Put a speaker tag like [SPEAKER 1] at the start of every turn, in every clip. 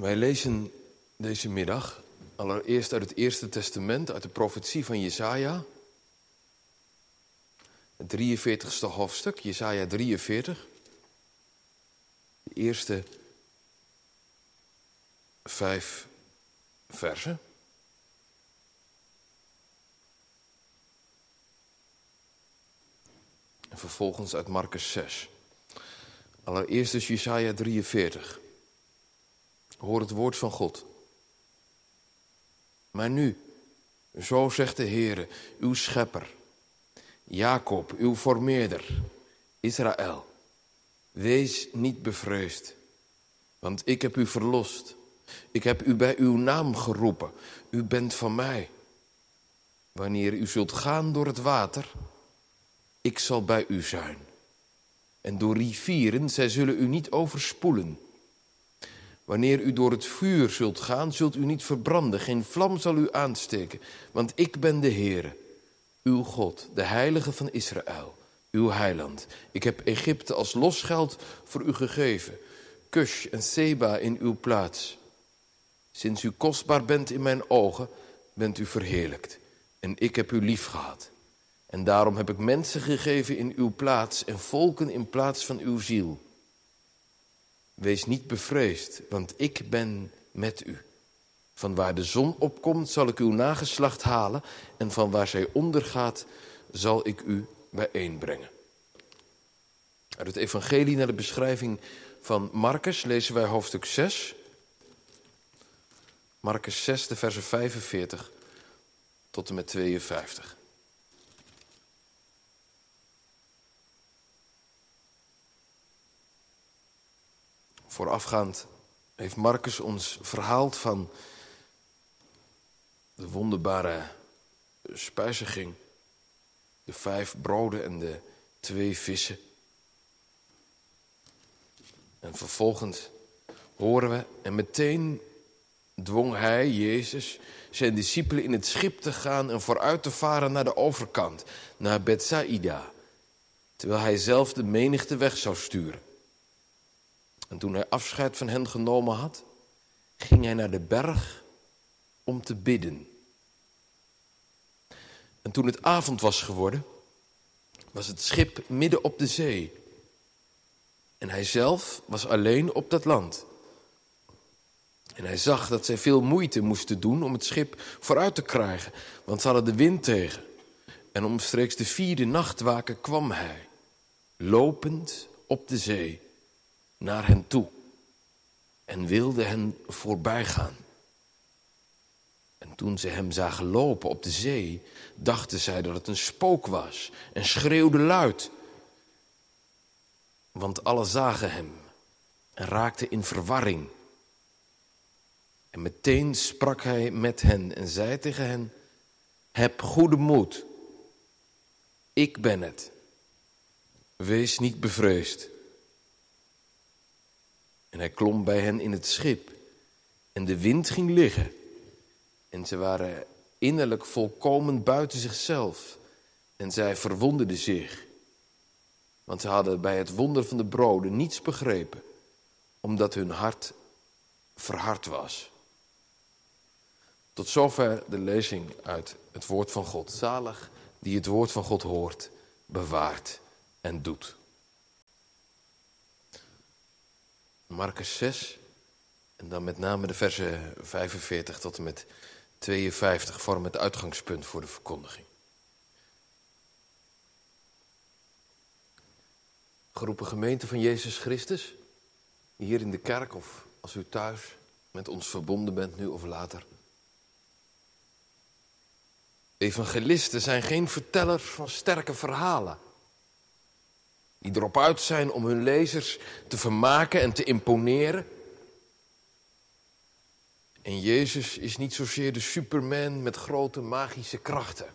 [SPEAKER 1] Wij lezen deze middag allereerst uit het Eerste Testament, uit de profetie van Jesaja. Het 43ste hoofdstuk, Jesaja 43. De eerste vijf versen. En vervolgens uit Marcus 6. Allereerst dus Jesaja 43. Hoor het woord van God. Maar nu, zo zegt de Heere, uw schepper, Jacob, uw formeerder, Israël, wees niet bevreesd, want ik heb u verlost. Ik heb u bij uw naam geroepen, u bent van mij. Wanneer u zult gaan door het water, ik zal bij u zijn. En door rivieren, zij zullen u niet overspoelen. Wanneer u door het vuur zult gaan, zult u niet verbranden, geen vlam zal u aansteken. Want ik ben de Heere, uw God, de Heilige van Israël, uw heiland. Ik heb Egypte als losgeld voor u gegeven, Kush en Seba in uw plaats. Sinds u kostbaar bent in mijn ogen, bent u verheerlijkt. En ik heb u lief gehad. En daarom heb ik mensen gegeven in uw plaats en volken in plaats van uw ziel. Wees niet bevreesd, want ik ben met u. Van waar de zon opkomt zal ik uw nageslacht halen en van waar zij ondergaat zal ik u bijeenbrengen. Uit het evangelie naar de beschrijving van Marcus lezen wij hoofdstuk 6. Marcus 6, de versen 45 tot en met 52. Voorafgaand heeft Marcus ons verhaald van de wonderbare spijziging, de vijf broden en de twee vissen. En vervolgens horen we, en meteen dwong hij, Jezus, zijn discipelen in het schip te gaan en vooruit te varen naar de overkant, naar Bethsaida, terwijl hij zelf de menigte weg zou sturen. En toen hij afscheid van hen genomen had, ging hij naar de berg om te bidden. En toen het avond was geworden, was het schip midden op de zee. En hij zelf was alleen op dat land. En hij zag dat zij veel moeite moesten doen om het schip vooruit te krijgen, want ze hadden de wind tegen. En omstreeks de vierde nachtwaken kwam hij, lopend op de zee naar hen toe en wilde hen voorbijgaan. En toen ze hem zagen lopen op de zee, dachten zij dat het een spook was en schreeuwden luid. Want alle zagen hem en raakten in verwarring. En meteen sprak hij met hen en zei tegen hen: Heb goede moed, ik ben het. Wees niet bevreesd. En hij klom bij hen in het schip. En de wind ging liggen. En ze waren innerlijk volkomen buiten zichzelf. En zij verwonderden zich. Want ze hadden bij het wonder van de broden niets begrepen. Omdat hun hart verhard was. Tot zover de lezing uit het woord van God. Zalig die het woord van God hoort, bewaart en doet. Marcus 6. En dan met name de versen 45 tot en met 52 vormen het uitgangspunt voor de verkondiging. Geroepen gemeente van Jezus Christus, hier in de kerk of als u thuis met ons verbonden bent, nu of later. Evangelisten zijn geen vertellers van sterke verhalen. Die erop uit zijn om hun lezers te vermaken en te imponeren. En Jezus is niet zozeer de superman met grote magische krachten.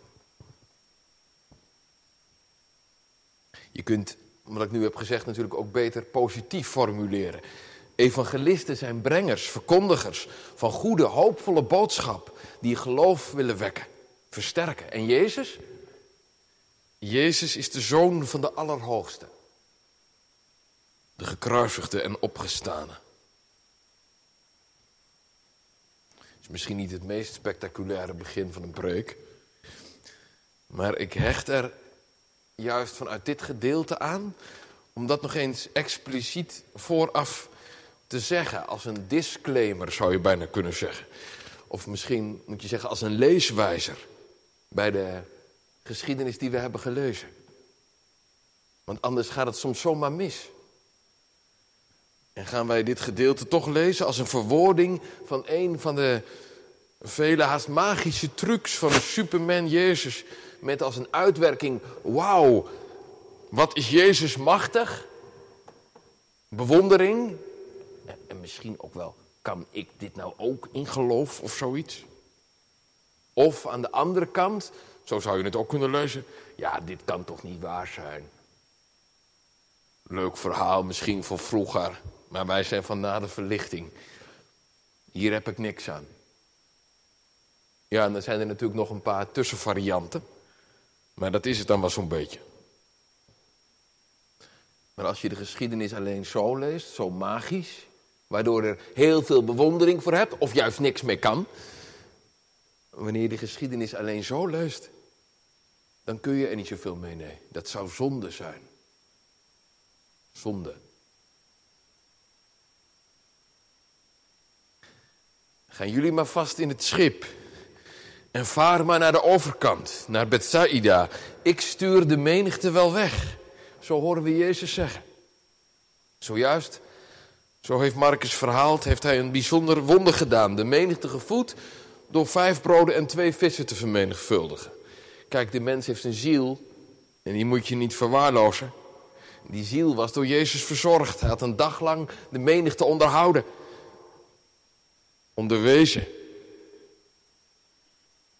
[SPEAKER 1] Je kunt, wat ik nu heb gezegd, natuurlijk ook beter positief formuleren. Evangelisten zijn brengers, verkondigers van goede, hoopvolle boodschap die geloof willen wekken, versterken. En Jezus? Jezus is de zoon van de Allerhoogste de gekruisigde en opgestane. is misschien niet het meest spectaculaire begin van een preek. Maar ik hecht er juist vanuit dit gedeelte aan, om dat nog eens expliciet vooraf te zeggen. Als een disclaimer zou je bijna kunnen zeggen. Of misschien moet je zeggen als een leeswijzer bij de geschiedenis die we hebben gelezen. Want anders gaat het soms zomaar mis. En gaan wij dit gedeelte toch lezen als een verwoording van een van de vele haast magische trucs van de Superman Jezus. Met als een uitwerking, wauw, wat is Jezus machtig? Bewondering. En misschien ook wel, kan ik dit nou ook in geloof of zoiets? Of aan de andere kant, zo zou je het ook kunnen lezen. Ja, dit kan toch niet waar zijn. Leuk verhaal misschien van vroeger. Maar wij zijn van na de verlichting. Hier heb ik niks aan. Ja, en dan zijn er natuurlijk nog een paar tussenvarianten. Maar dat is het dan wel zo'n beetje. Maar als je de geschiedenis alleen zo leest, zo magisch, waardoor er heel veel bewondering voor hebt, of juist niks mee kan. Wanneer je de geschiedenis alleen zo leest, dan kun je er niet zoveel mee. Nee, dat zou zonde zijn. Zonde. Gaan jullie maar vast in het schip. En vaar maar naar de overkant, naar Bethsaida. Ik stuur de menigte wel weg. Zo horen we Jezus zeggen. Zojuist, zo heeft Marcus verhaald, heeft hij een bijzonder wonder gedaan. De menigte gevoed door vijf broden en twee vissen te vermenigvuldigen. Kijk, de mens heeft een ziel en die moet je niet verwaarlozen. Die ziel was door Jezus verzorgd. Hij had een dag lang de menigte onderhouden onderwezen.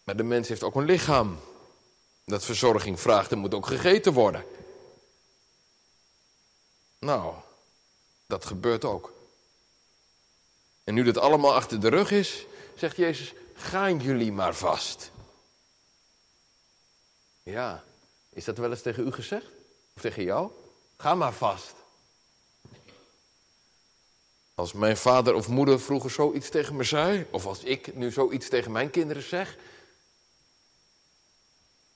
[SPEAKER 1] Maar de mens heeft ook een lichaam. Dat verzorging vraagt en moet ook gegeten worden. Nou, dat gebeurt ook. En nu dat allemaal achter de rug is, zegt Jezus, gaan jullie maar vast. Ja, is dat wel eens tegen u gezegd? Of tegen jou? Ga maar vast. Als mijn vader of moeder vroeger zoiets tegen me zei, of als ik nu zoiets tegen mijn kinderen zeg,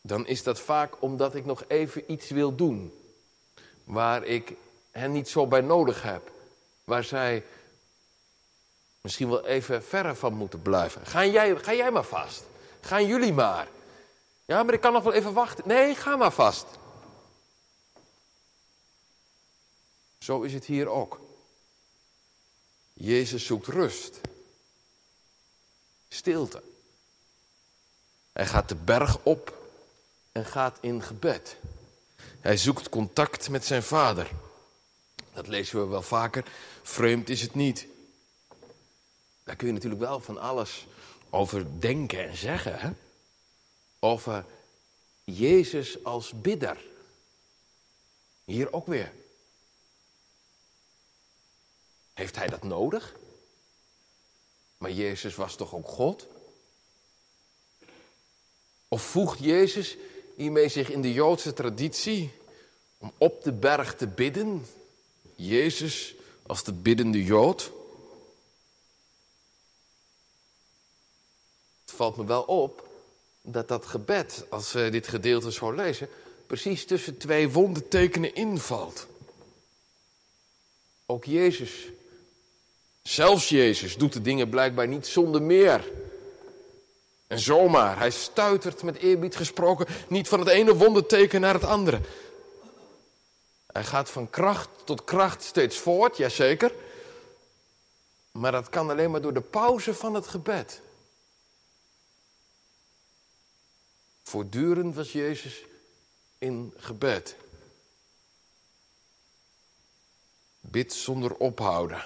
[SPEAKER 1] dan is dat vaak omdat ik nog even iets wil doen. Waar ik hen niet zo bij nodig heb. Waar zij misschien wel even verre van moeten blijven. Ga jij, ga jij maar vast. Gaan jullie maar. Ja, maar ik kan nog wel even wachten. Nee, ga maar vast. Zo is het hier ook. Jezus zoekt rust. Stilte. Hij gaat de berg op en gaat in gebed. Hij zoekt contact met zijn vader. Dat lezen we wel vaker. Vreemd is het niet. Daar kun je natuurlijk wel van alles over denken en zeggen. Hè? Over Jezus als bidder. Hier ook weer. Heeft hij dat nodig? Maar Jezus was toch ook God? Of voegt Jezus hiermee zich in de Joodse traditie om op de berg te bidden? Jezus als de biddende Jood? Het valt me wel op dat dat gebed, als we dit gedeelte zo lezen, precies tussen twee wondertekenen invalt. Ook Jezus Zelfs Jezus doet de dingen blijkbaar niet zonder meer. En zomaar, hij stuitert met eerbied gesproken niet van het ene wonderteken naar het andere. Hij gaat van kracht tot kracht steeds voort, jazeker. Maar dat kan alleen maar door de pauze van het gebed. Voortdurend was Jezus in gebed. Bid zonder ophouden.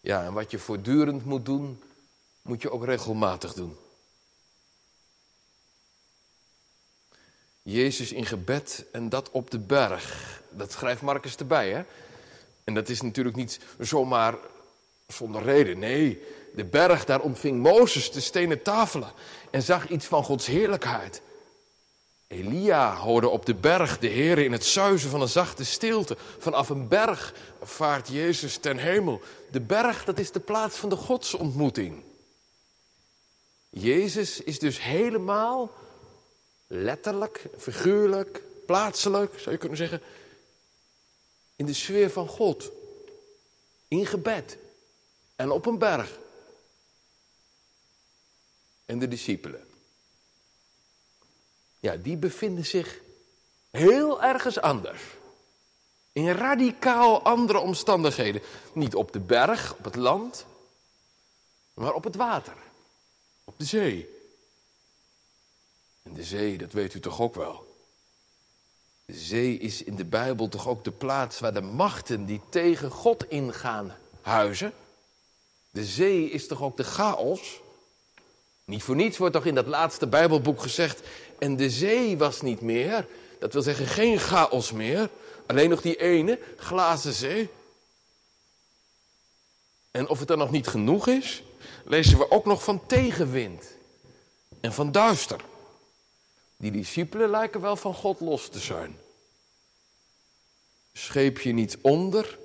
[SPEAKER 1] Ja, en wat je voortdurend moet doen, moet je ook regelmatig doen. Jezus in gebed en dat op de berg. Dat schrijft Marcus erbij, hè? En dat is natuurlijk niet zomaar zonder reden. Nee, de berg, daar ontving Mozes de stenen tafelen en zag iets van Gods heerlijkheid. Elia hoorde op de berg de Heer in het zuizen van een zachte stilte. Vanaf een berg vaart Jezus ten hemel. De berg, dat is de plaats van de godsontmoeting. Jezus is dus helemaal letterlijk, figuurlijk, plaatselijk, zou je kunnen zeggen, in de sfeer van God. In gebed en op een berg. En de discipelen. Ja, die bevinden zich heel ergens anders. In radicaal andere omstandigheden. Niet op de berg, op het land, maar op het water. Op de zee. En de zee, dat weet u toch ook wel. De zee is in de Bijbel toch ook de plaats waar de machten die tegen God ingaan huizen. De zee is toch ook de chaos. Niet voor niets wordt toch in dat laatste Bijbelboek gezegd. En de zee was niet meer. Dat wil zeggen geen chaos meer. Alleen nog die ene glazen zee. En of het dan nog niet genoeg is, lezen we ook nog van tegenwind en van duister. Die discipelen lijken wel van God los te zijn. Scheep je niet onder,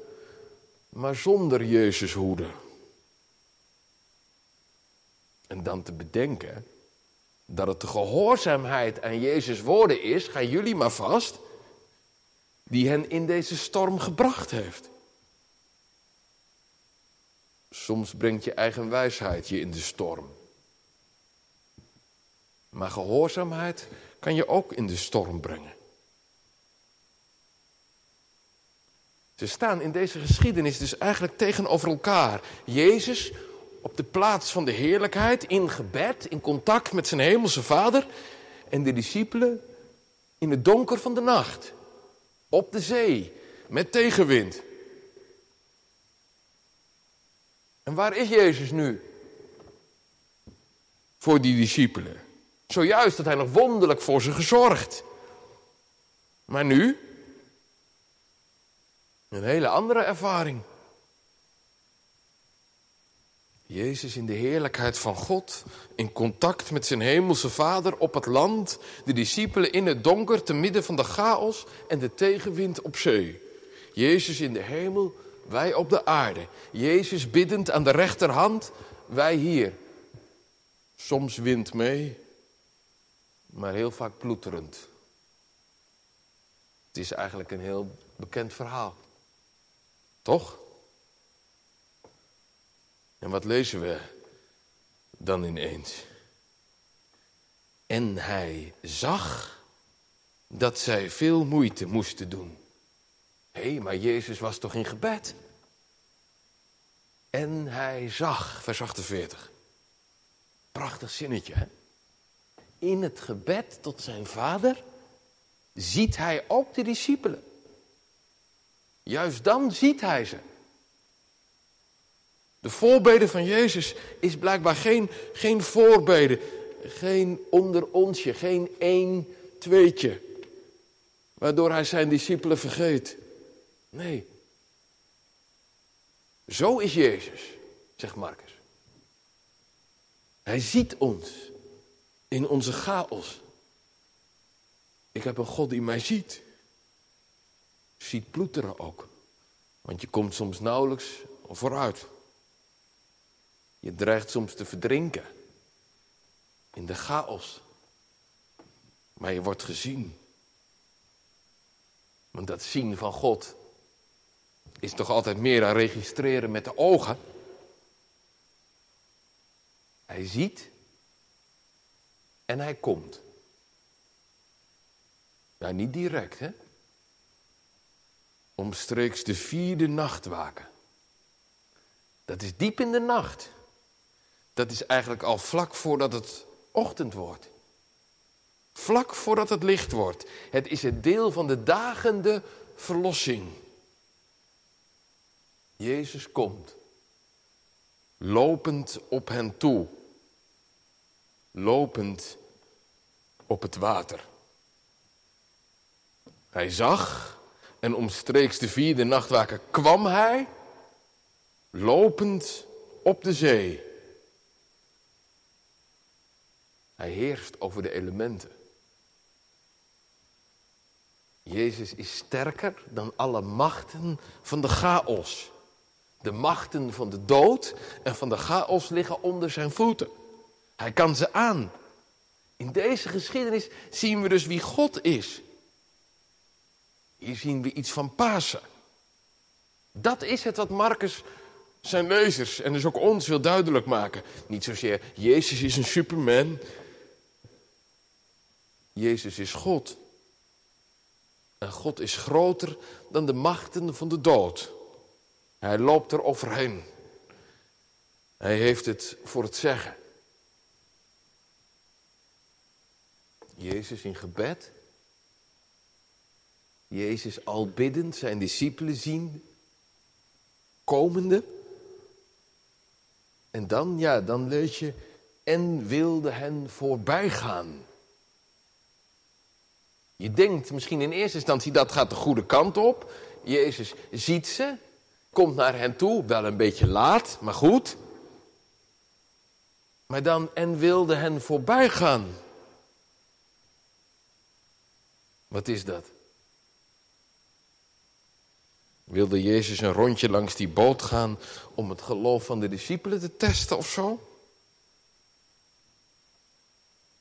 [SPEAKER 1] maar zonder Jezus hoede. En dan te bedenken dat het de gehoorzaamheid aan Jezus woorden is, gaan jullie maar vast, die hen in deze storm gebracht heeft. Soms brengt je eigen wijsheid je in de storm. Maar gehoorzaamheid kan je ook in de storm brengen. Ze staan in deze geschiedenis dus eigenlijk tegenover elkaar. Jezus op de plaats van de heerlijkheid, in gebed, in contact met zijn hemelse vader. En de discipelen in het donker van de nacht, op de zee, met tegenwind. En waar is Jezus nu? Voor die discipelen. Zojuist had hij nog wonderlijk voor ze gezorgd. Maar nu? Een hele andere ervaring. Jezus in de heerlijkheid van God, in contact met zijn hemelse Vader op het land, de discipelen in het donker te midden van de chaos en de tegenwind op zee. Jezus in de hemel, wij op de aarde. Jezus biddend aan de rechterhand, wij hier. Soms wind mee, maar heel vaak ploeterend. Het is eigenlijk een heel bekend verhaal. Toch? En wat lezen we dan ineens? En hij zag dat zij veel moeite moesten doen. Hé, hey, maar Jezus was toch in gebed? En hij zag, vers 48. Prachtig zinnetje, hè? In het gebed tot zijn vader ziet hij ook de discipelen. Juist dan ziet hij ze. De voorbeden van Jezus is blijkbaar geen, geen voorbeden, geen onder onsje, geen één tweetje, waardoor hij zijn discipelen vergeet. Nee. Zo is Jezus, zegt Marcus. Hij ziet ons in onze chaos. Ik heb een God die mij ziet. Ziet ploeteren ook. Want je komt soms nauwelijks vooruit. Je dreigt soms te verdrinken in de chaos. Maar je wordt gezien. Want dat zien van God is toch altijd meer dan registreren met de ogen. Hij ziet en hij komt. Ja, niet direct, hè? Omstreeks de vierde nachtwaken. Dat is diep in de nacht dat is eigenlijk al vlak voordat het ochtend wordt. Vlak voordat het licht wordt. Het is het deel van de dagende verlossing. Jezus komt, lopend op hen toe, lopend op het water. Hij zag en omstreeks de vierde nachtwaker kwam hij, lopend op de zee. Hij heerst over de elementen. Jezus is sterker dan alle machten van de chaos. De machten van de dood en van de chaos liggen onder zijn voeten. Hij kan ze aan. In deze geschiedenis zien we dus wie God is. Hier zien we iets van Pasen. Dat is het wat Marcus zijn lezers en dus ook ons wil duidelijk maken. Niet zozeer Jezus is een superman. Jezus is God. En God is groter dan de machten van de dood. Hij loopt er overheen. Hij heeft het voor het zeggen. Jezus in gebed. Jezus al biddend zijn discipelen zien. Komende. En dan, ja, dan lees je. En wilde hen voorbij gaan. Je denkt misschien in eerste instantie dat gaat de goede kant op. Jezus ziet ze, komt naar hen toe, wel een beetje laat, maar goed. Maar dan en wilde hen voorbij gaan. Wat is dat? Wilde Jezus een rondje langs die boot gaan om het geloof van de discipelen te testen of zo?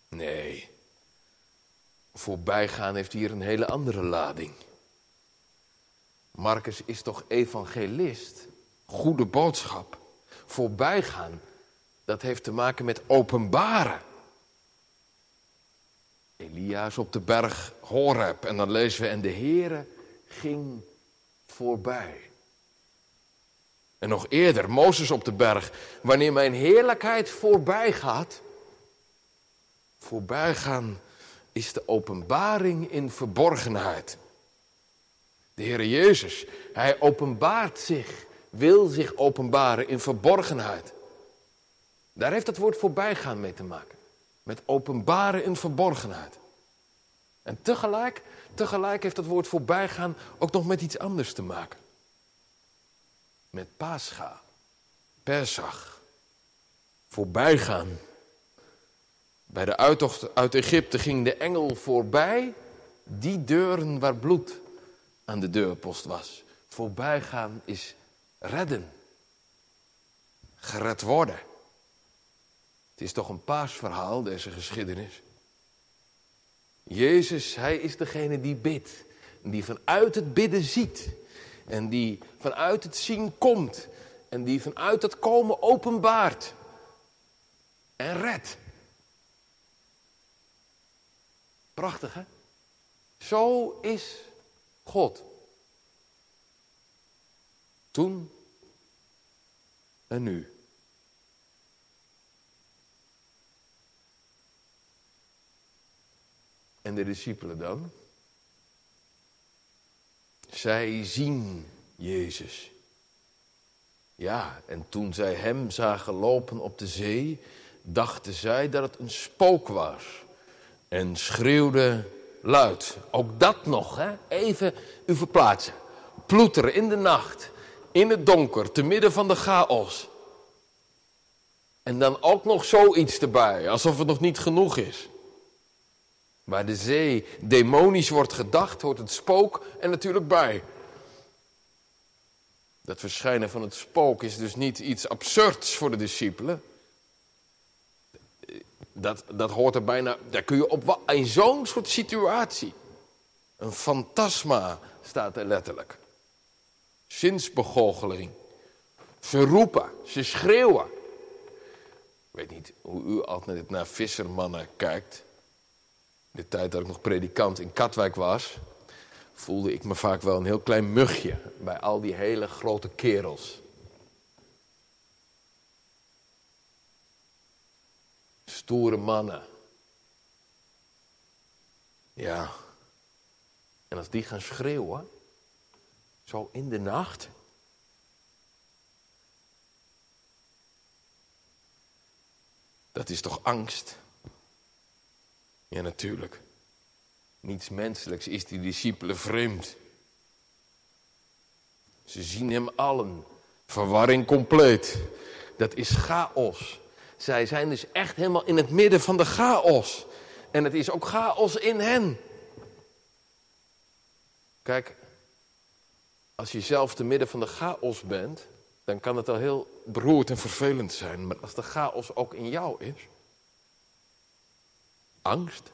[SPEAKER 1] Nee. Voorbijgaan heeft hier een hele andere lading. Marcus is toch evangelist? Goede boodschap. Voorbijgaan, dat heeft te maken met openbaren. Elia's op de berg Horeb en dan lezen we en de Heere ging voorbij. En nog eerder, Mozes op de berg, wanneer mijn heerlijkheid voorbij gaat, voorbijgaan is de openbaring in verborgenheid. De Heer Jezus, Hij openbaart zich, wil zich openbaren in verborgenheid. Daar heeft het woord voorbijgaan mee te maken. Met openbaren in verborgenheid. En tegelijk, tegelijk heeft het woord voorbijgaan ook nog met iets anders te maken. Met Pascha, Pesach, voorbijgaan. Bij de uittocht uit Egypte ging de engel voorbij die deuren waar bloed aan de deurpost was. Voorbijgaan is redden. Gered worden. Het is toch een paasverhaal, deze geschiedenis. Jezus, hij is degene die bidt. Die vanuit het bidden ziet. En die vanuit het zien komt. En die vanuit het komen openbaart. En redt. Prachtig, hè? Zo is God. Toen en nu. En de discipelen dan? Zij zien Jezus. Ja, en toen zij hem zagen lopen op de zee, dachten zij dat het een spook was en schreeuwde luid. Ook dat nog, hè? even u verplaatsen. Ploeteren in de nacht, in het donker, te midden van de chaos. En dan ook nog zoiets erbij, alsof het nog niet genoeg is. Waar de zee demonisch wordt gedacht, hoort het spook er natuurlijk bij. Dat verschijnen van het spook is dus niet iets absurds voor de discipelen dat, dat hoort er bijna, daar kun je op, in zo'n soort situatie. Een fantasma staat er letterlijk. Zinsbegoocheling. Ze roepen, ze schreeuwen. Ik weet niet hoe u altijd naar vissermannen kijkt. De tijd dat ik nog predikant in Katwijk was, voelde ik me vaak wel een heel klein mugje bij al die hele grote kerels. Stoere mannen. Ja. En als die gaan schreeuwen, zo in de nacht. Dat is toch angst? Ja, natuurlijk. Niets menselijks is die discipelen vreemd. Ze zien hem allen. Verwarring compleet. Dat is chaos. Zij zijn dus echt helemaal in het midden van de chaos. En het is ook chaos in hen. Kijk, als je zelf te midden van de chaos bent, dan kan het al heel beroerd en vervelend zijn. Maar als de chaos ook in jou is, Angst.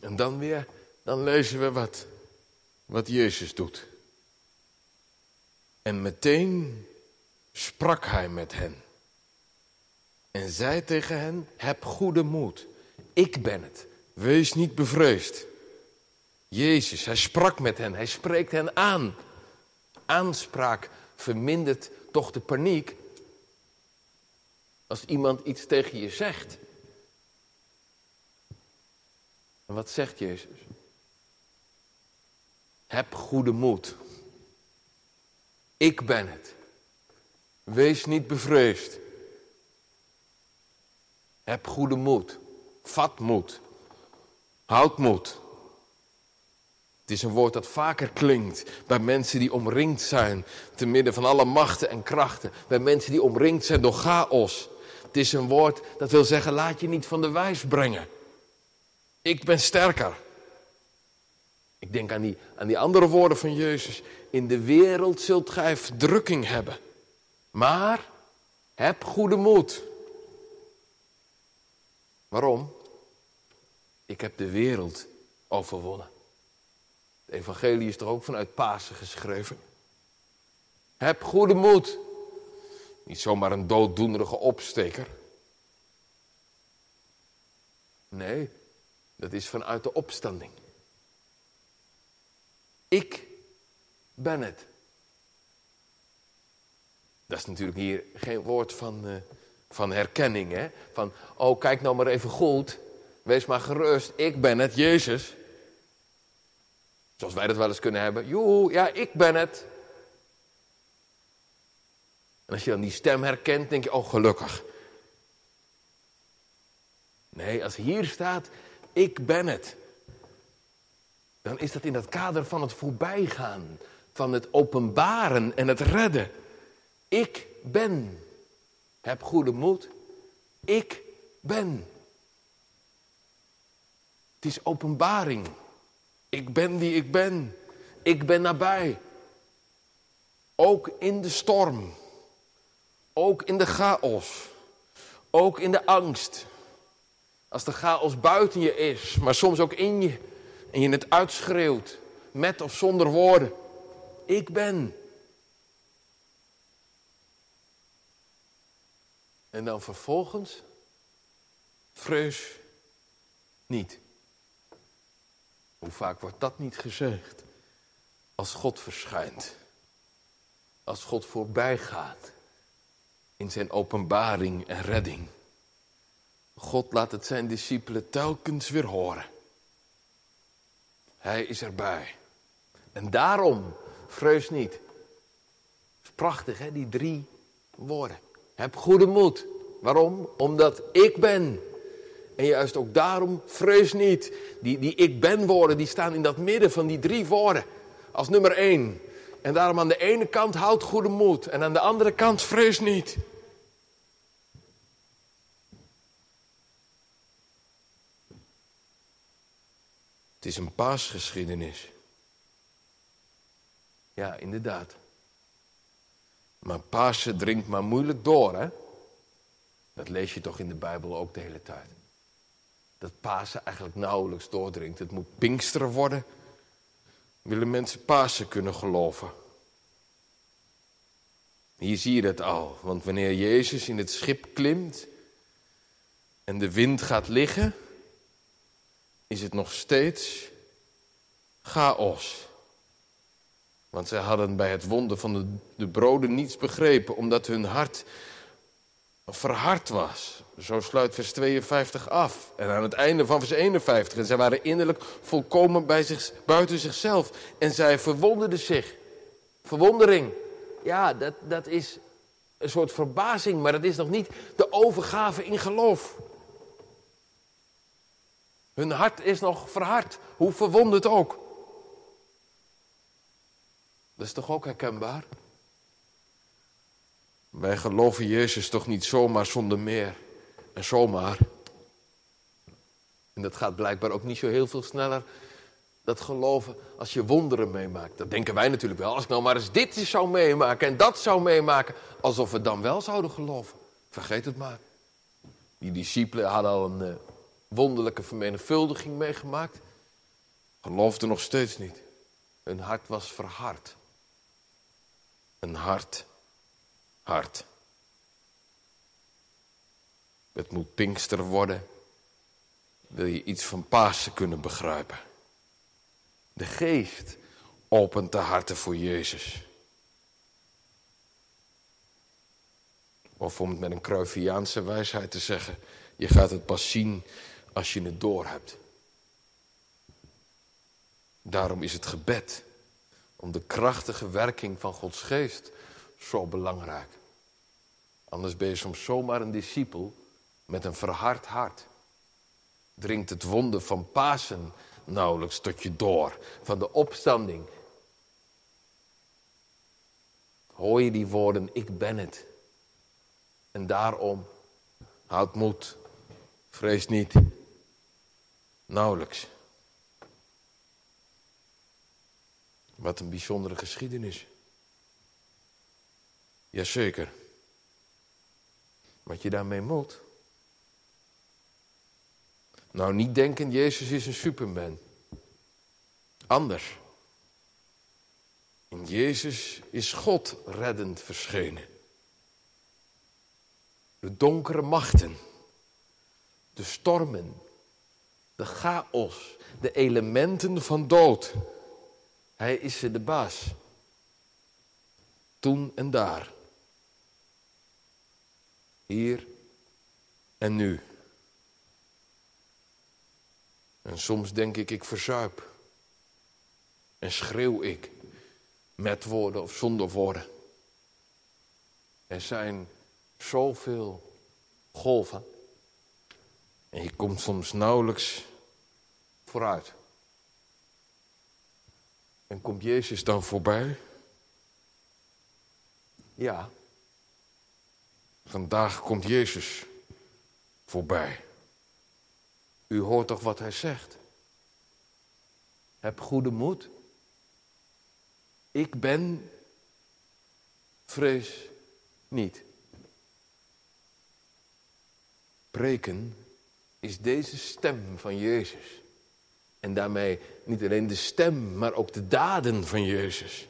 [SPEAKER 1] En dan weer, dan lezen we wat, wat Jezus doet. En meteen sprak hij met hen. En zei tegen hen, heb goede moed. Ik ben het. Wees niet bevreesd. Jezus, hij sprak met hen. Hij spreekt hen aan. Aanspraak vermindert toch de paniek. Als iemand iets tegen je zegt. En wat zegt Jezus? Heb goede moed. Ik ben het. Wees niet bevreesd. Heb goede moed. Vat moed. Houd moed. Het is een woord dat vaker klinkt bij mensen die omringd zijn, te midden van alle machten en krachten. Bij mensen die omringd zijn door chaos. Het is een woord dat wil zeggen, laat je niet van de wijs brengen. Ik ben sterker. Ik denk aan die, aan die andere woorden van Jezus. In de wereld zult gij verdrukking hebben. Maar heb goede moed. Waarom? Ik heb de wereld overwonnen. Het evangelie is er ook vanuit Pasen geschreven. Heb goede moed. Niet zomaar een dooddoenerige opsteker. Nee, dat is vanuit de opstanding. Ik ben het. Dat is natuurlijk hier geen woord van, uh, van herkenning. Hè? Van, oh kijk nou maar even goed. Wees maar gerust. Ik ben het, Jezus. Zoals wij dat wel eens kunnen hebben. Joe, ja, ik ben het. En als je dan die stem herkent, denk je, oh gelukkig. Nee, als hier staat, ik ben het. Dan is dat in dat kader van het voorbijgaan, van het openbaren en het redden. Ik ben. Heb goede moed. Ik ben. Het is openbaring. Ik ben die ik ben. Ik ben nabij. Ook in de storm. Ook in de chaos. Ook in de angst. Als de chaos buiten je is, maar soms ook in je. En je het uitschreeuwt, met of zonder woorden. Ik ben. En dan vervolgens, vrees niet. Hoe vaak wordt dat niet gezegd? Als God verschijnt. Als God voorbij gaat. In zijn openbaring en redding. God laat het zijn discipelen telkens weer horen. Hij is erbij. En daarom, vrees niet. Prachtig hè, die drie woorden. Heb goede moed. Waarom? Omdat ik ben. En juist ook daarom, vrees niet. Die, die ik ben woorden, die staan in dat midden van die drie woorden. Als nummer één. En daarom aan de ene kant houd goede moed. En aan de andere kant vrees niet. Het is een paasgeschiedenis. Ja, inderdaad. Maar Pasen dringt maar moeilijk door, hè? Dat lees je toch in de Bijbel ook de hele tijd. Dat Pasen eigenlijk nauwelijks doordringt. Het moet Pinksteren worden. Willen mensen Pasen kunnen geloven? Hier zie je dat al. Want wanneer Jezus in het schip klimt en de wind gaat liggen, is het nog steeds chaos. Want zij hadden bij het wonder van de, de broden niets begrepen, omdat hun hart verhard was. Zo sluit vers 52 af. En aan het einde van vers 51. En zij waren innerlijk volkomen bij zich, buiten zichzelf. En zij verwonderden zich. Verwondering. Ja, dat, dat is een soort verbazing, maar dat is nog niet de overgave in geloof. Hun hart is nog verhard, hoe verwonderd ook. Dat is toch ook herkenbaar? Wij geloven Jezus toch niet zomaar zonder meer en zomaar. En dat gaat blijkbaar ook niet zo heel veel sneller, dat geloven, als je wonderen meemaakt. Dat denken wij natuurlijk wel. Als ik nou maar eens dit zou meemaken en dat zou meemaken, alsof we dan wel zouden geloven. Vergeet het maar. Die discipelen hadden al een uh, wonderlijke vermenigvuldiging meegemaakt. Geloofden nog steeds niet. Hun hart was verhard. Een hart, hart. Het moet Pinkster worden. Wil je iets van Pasen kunnen begrijpen? De geest opent de harten voor Jezus. Of om het met een Cruyffiaanse wijsheid te zeggen, je gaat het pas zien als je het door hebt. Daarom is het gebed om de krachtige werking van Gods geest zo belangrijk. Anders ben je soms zomaar een discipel met een verhard hart. Dringt het wonder van Pasen nauwelijks tot je door, van de opstanding. Hoor je die woorden, ik ben het. En daarom, houd moed, vrees niet, nauwelijks. Wat een bijzondere geschiedenis. Jazeker. Wat je daarmee moet. Nou, niet denken, Jezus is een superman. Anders. In Jezus is God reddend verschenen. De donkere machten, de stormen, de chaos, de elementen van dood. Hij is de baas. Toen en daar. Hier en nu. En soms denk ik, ik verzuip. En schreeuw ik. Met woorden of zonder woorden. Er zijn zoveel golven. En je komt soms nauwelijks vooruit. En komt Jezus dan voorbij? Ja. Vandaag komt Jezus voorbij. U hoort toch wat hij zegt? Heb goede moed. Ik ben, vrees niet. Preken is deze stem van Jezus. En daarmee niet alleen de stem, maar ook de daden van Jezus.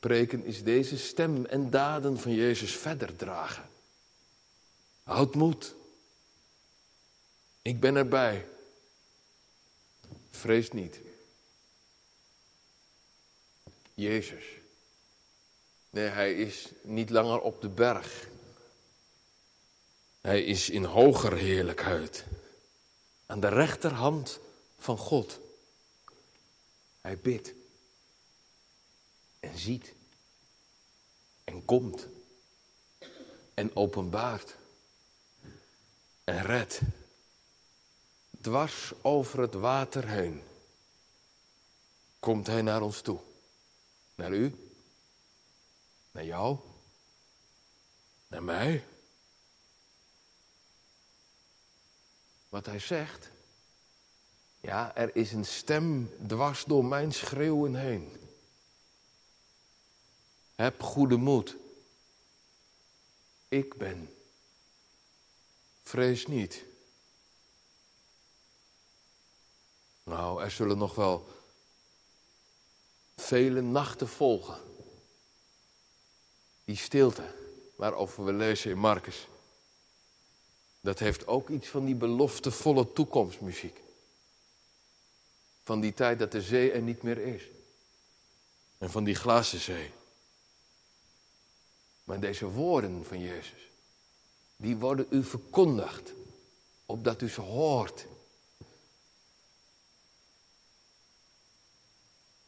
[SPEAKER 1] Preken is deze stem en daden van Jezus verder dragen. Houd moed. Ik ben erbij. Vrees niet. Jezus. Nee, hij is niet langer op de berg. Hij is in hoger heerlijkheid. Aan de rechterhand van God. Hij bidt. En ziet. En komt. En openbaart. En redt. Dwars over het water heen. Komt hij naar ons toe. Naar u. Naar jou. Naar mij. Wat hij zegt. Ja, er is een stem dwars door mijn schreeuwen heen. Heb goede moed. Ik ben. Vrees niet. Nou, er zullen nog wel vele nachten volgen. Die stilte waarover we lezen in Marcus. Dat heeft ook iets van die beloftevolle toekomstmuziek. Van die tijd dat de zee er niet meer is. En van die glazen zee. Maar deze woorden van Jezus, die worden u verkondigd, opdat u ze hoort.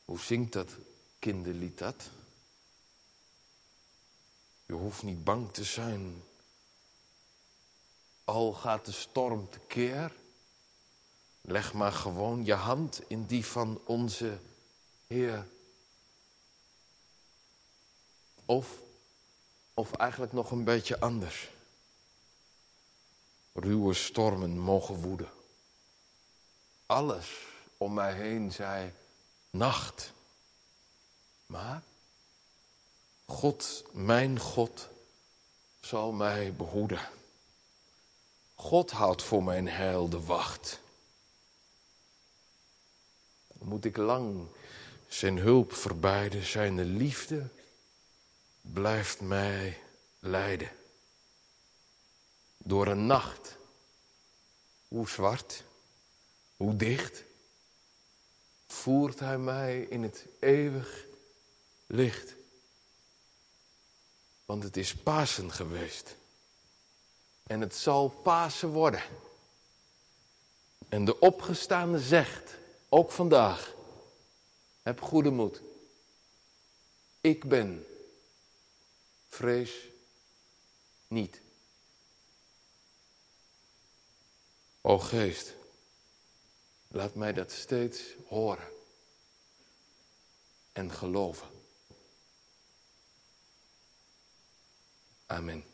[SPEAKER 1] Hoe zingt dat kinderlied dat? Je hoeft niet bang te zijn. Al gaat de storm tekeer. Leg maar gewoon je hand in die van onze Heer. Of, of eigenlijk nog een beetje anders. Ruwe stormen mogen woeden. Alles om mij heen zei nacht. Maar God, mijn God, zal mij behoeden. God houdt voor mijn heil de wacht. Moet ik lang zijn hulp verbeiden, zijn de liefde blijft mij leiden. Door een nacht, hoe zwart, hoe dicht, voert hij mij in het eeuwig licht. Want het is Pasen geweest. En het zal Pasen worden. En de opgestaande zegt, ook vandaag, heb goede moed. Ik ben. Vrees niet. O geest, laat mij dat steeds horen en geloven. Amen.